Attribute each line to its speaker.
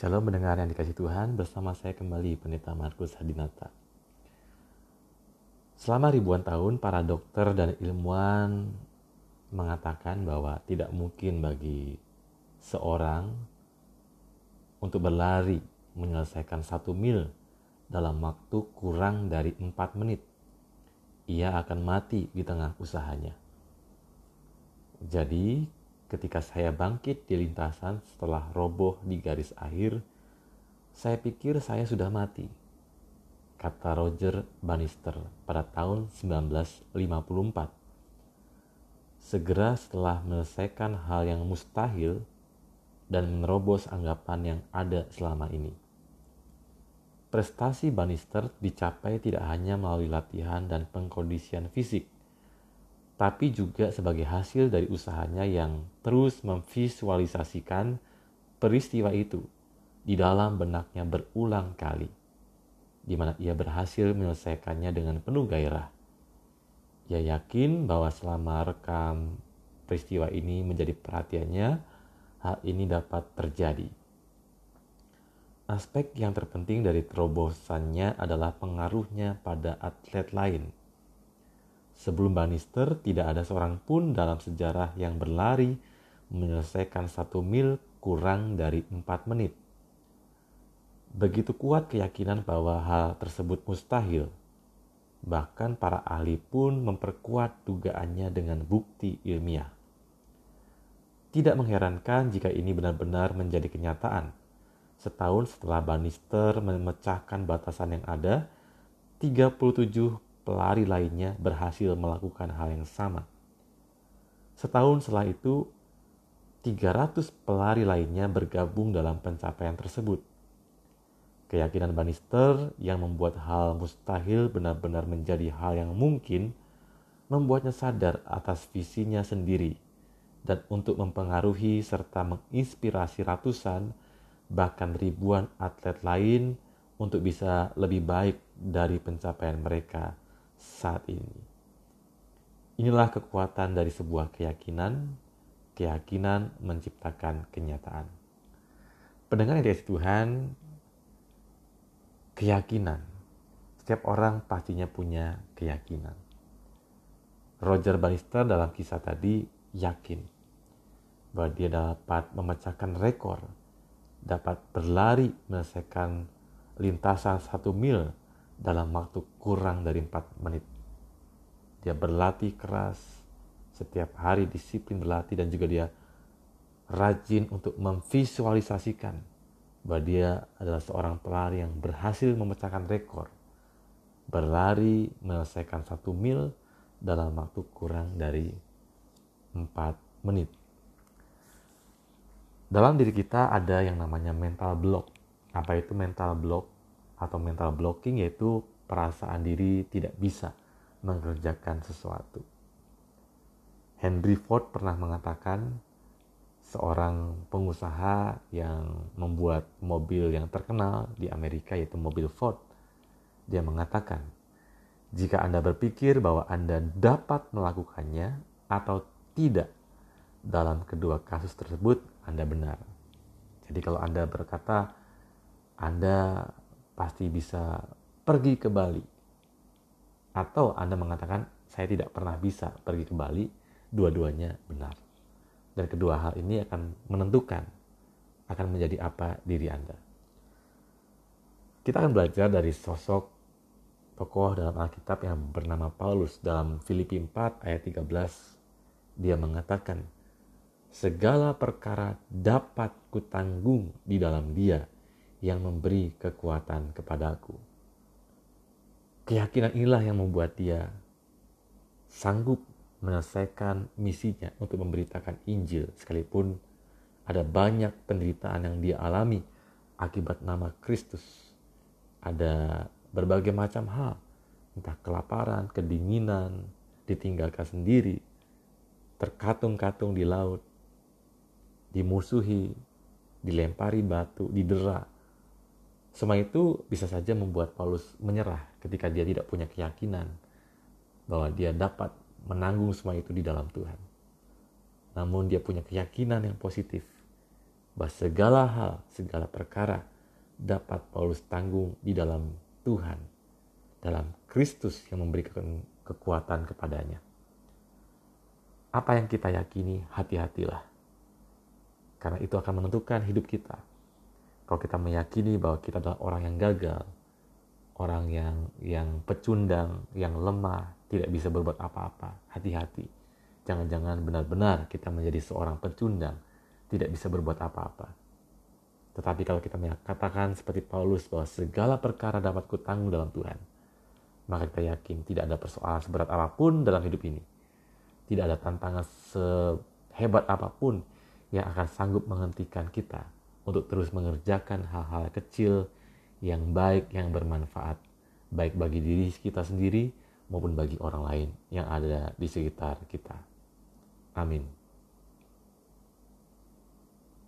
Speaker 1: Shalom mendengar yang dikasih Tuhan, bersama saya kembali Pendeta Markus Hadinata. Selama ribuan tahun, para dokter dan ilmuwan mengatakan bahwa tidak mungkin bagi seorang untuk berlari menyelesaikan satu mil dalam waktu kurang dari empat menit. Ia akan mati di tengah usahanya. Jadi, Ketika saya bangkit di lintasan setelah roboh di garis akhir, saya pikir saya sudah mati. Kata Roger Bannister pada tahun 1954. Segera setelah menyelesaikan hal yang mustahil dan menerobos anggapan yang ada selama ini. Prestasi Bannister dicapai tidak hanya melalui latihan dan pengkondisian fisik, tapi juga sebagai hasil dari usahanya yang terus memvisualisasikan peristiwa itu di dalam benaknya berulang kali, di mana ia berhasil menyelesaikannya dengan penuh gairah. Ia yakin bahwa selama rekam peristiwa ini menjadi perhatiannya, hal ini dapat terjadi. Aspek yang terpenting dari terobosannya adalah pengaruhnya pada atlet lain Sebelum Bannister, tidak ada seorang pun dalam sejarah yang berlari menyelesaikan satu mil kurang dari empat menit. Begitu kuat keyakinan bahwa hal tersebut mustahil. Bahkan para ahli pun memperkuat dugaannya dengan bukti ilmiah. Tidak mengherankan jika ini benar-benar menjadi kenyataan. Setahun setelah Bannister memecahkan batasan yang ada, 37 pelari lainnya berhasil melakukan hal yang sama. Setahun setelah itu, 300 pelari lainnya bergabung dalam pencapaian tersebut. Keyakinan Bannister yang membuat hal mustahil benar-benar menjadi hal yang mungkin membuatnya sadar atas visinya sendiri dan untuk mempengaruhi serta menginspirasi ratusan bahkan ribuan atlet lain untuk bisa lebih baik dari pencapaian mereka saat ini. Inilah kekuatan dari sebuah keyakinan, keyakinan menciptakan kenyataan. Pendengar yang dikasih Tuhan, keyakinan. Setiap orang pastinya punya keyakinan. Roger Bannister dalam kisah tadi yakin bahwa dia dapat memecahkan rekor, dapat berlari menyelesaikan lintasan satu mil dalam waktu kurang dari 4 menit. Dia berlatih keras, setiap hari disiplin berlatih dan juga dia rajin untuk memvisualisasikan bahwa dia adalah seorang pelari yang berhasil memecahkan rekor. Berlari menyelesaikan satu mil dalam waktu kurang dari 4 menit. Dalam diri kita ada yang namanya mental block. Apa itu mental block? Atau mental blocking yaitu perasaan diri tidak bisa mengerjakan sesuatu. Henry Ford pernah mengatakan seorang pengusaha yang membuat mobil yang terkenal di Amerika yaitu mobil Ford. Dia mengatakan, jika Anda berpikir bahwa Anda dapat melakukannya atau tidak dalam kedua kasus tersebut, Anda benar. Jadi kalau Anda berkata Anda pasti bisa pergi ke Bali. Atau Anda mengatakan, saya tidak pernah bisa pergi ke Bali, dua-duanya benar. Dan kedua hal ini akan menentukan akan menjadi apa diri Anda. Kita akan belajar dari sosok tokoh dalam Alkitab yang bernama Paulus dalam Filipi 4 ayat 13. Dia mengatakan, segala perkara dapat kutanggung di dalam dia yang memberi kekuatan kepadaku. Keyakinan inilah yang membuat dia sanggup menyelesaikan misinya untuk memberitakan Injil sekalipun ada banyak penderitaan yang dia alami akibat nama Kristus. Ada berbagai macam hal, entah kelaparan, kedinginan, ditinggalkan sendiri, terkatung-katung di laut, dimusuhi, dilempari batu, didera, semua itu bisa saja membuat Paulus menyerah ketika dia tidak punya keyakinan bahwa dia dapat menanggung semua itu di dalam Tuhan. Namun dia punya keyakinan yang positif. bahwa segala hal, segala perkara dapat Paulus tanggung di dalam Tuhan, dalam Kristus yang memberikan kekuatan kepadanya. Apa yang kita yakini, hati-hatilah. Karena itu akan menentukan hidup kita. Kalau kita meyakini bahwa kita adalah orang yang gagal, orang yang yang pecundang, yang lemah, tidak bisa berbuat apa-apa, hati-hati. Jangan-jangan benar-benar kita menjadi seorang pecundang, tidak bisa berbuat apa-apa. Tetapi kalau kita mengatakan seperti Paulus bahwa segala perkara dapat kutanggung dalam Tuhan, maka kita yakin tidak ada persoalan seberat apa pun dalam hidup ini. Tidak ada tantangan sehebat apa pun yang akan sanggup menghentikan kita untuk terus mengerjakan hal-hal kecil yang baik, yang bermanfaat, baik bagi diri kita sendiri maupun bagi orang lain yang ada di sekitar kita. Amin.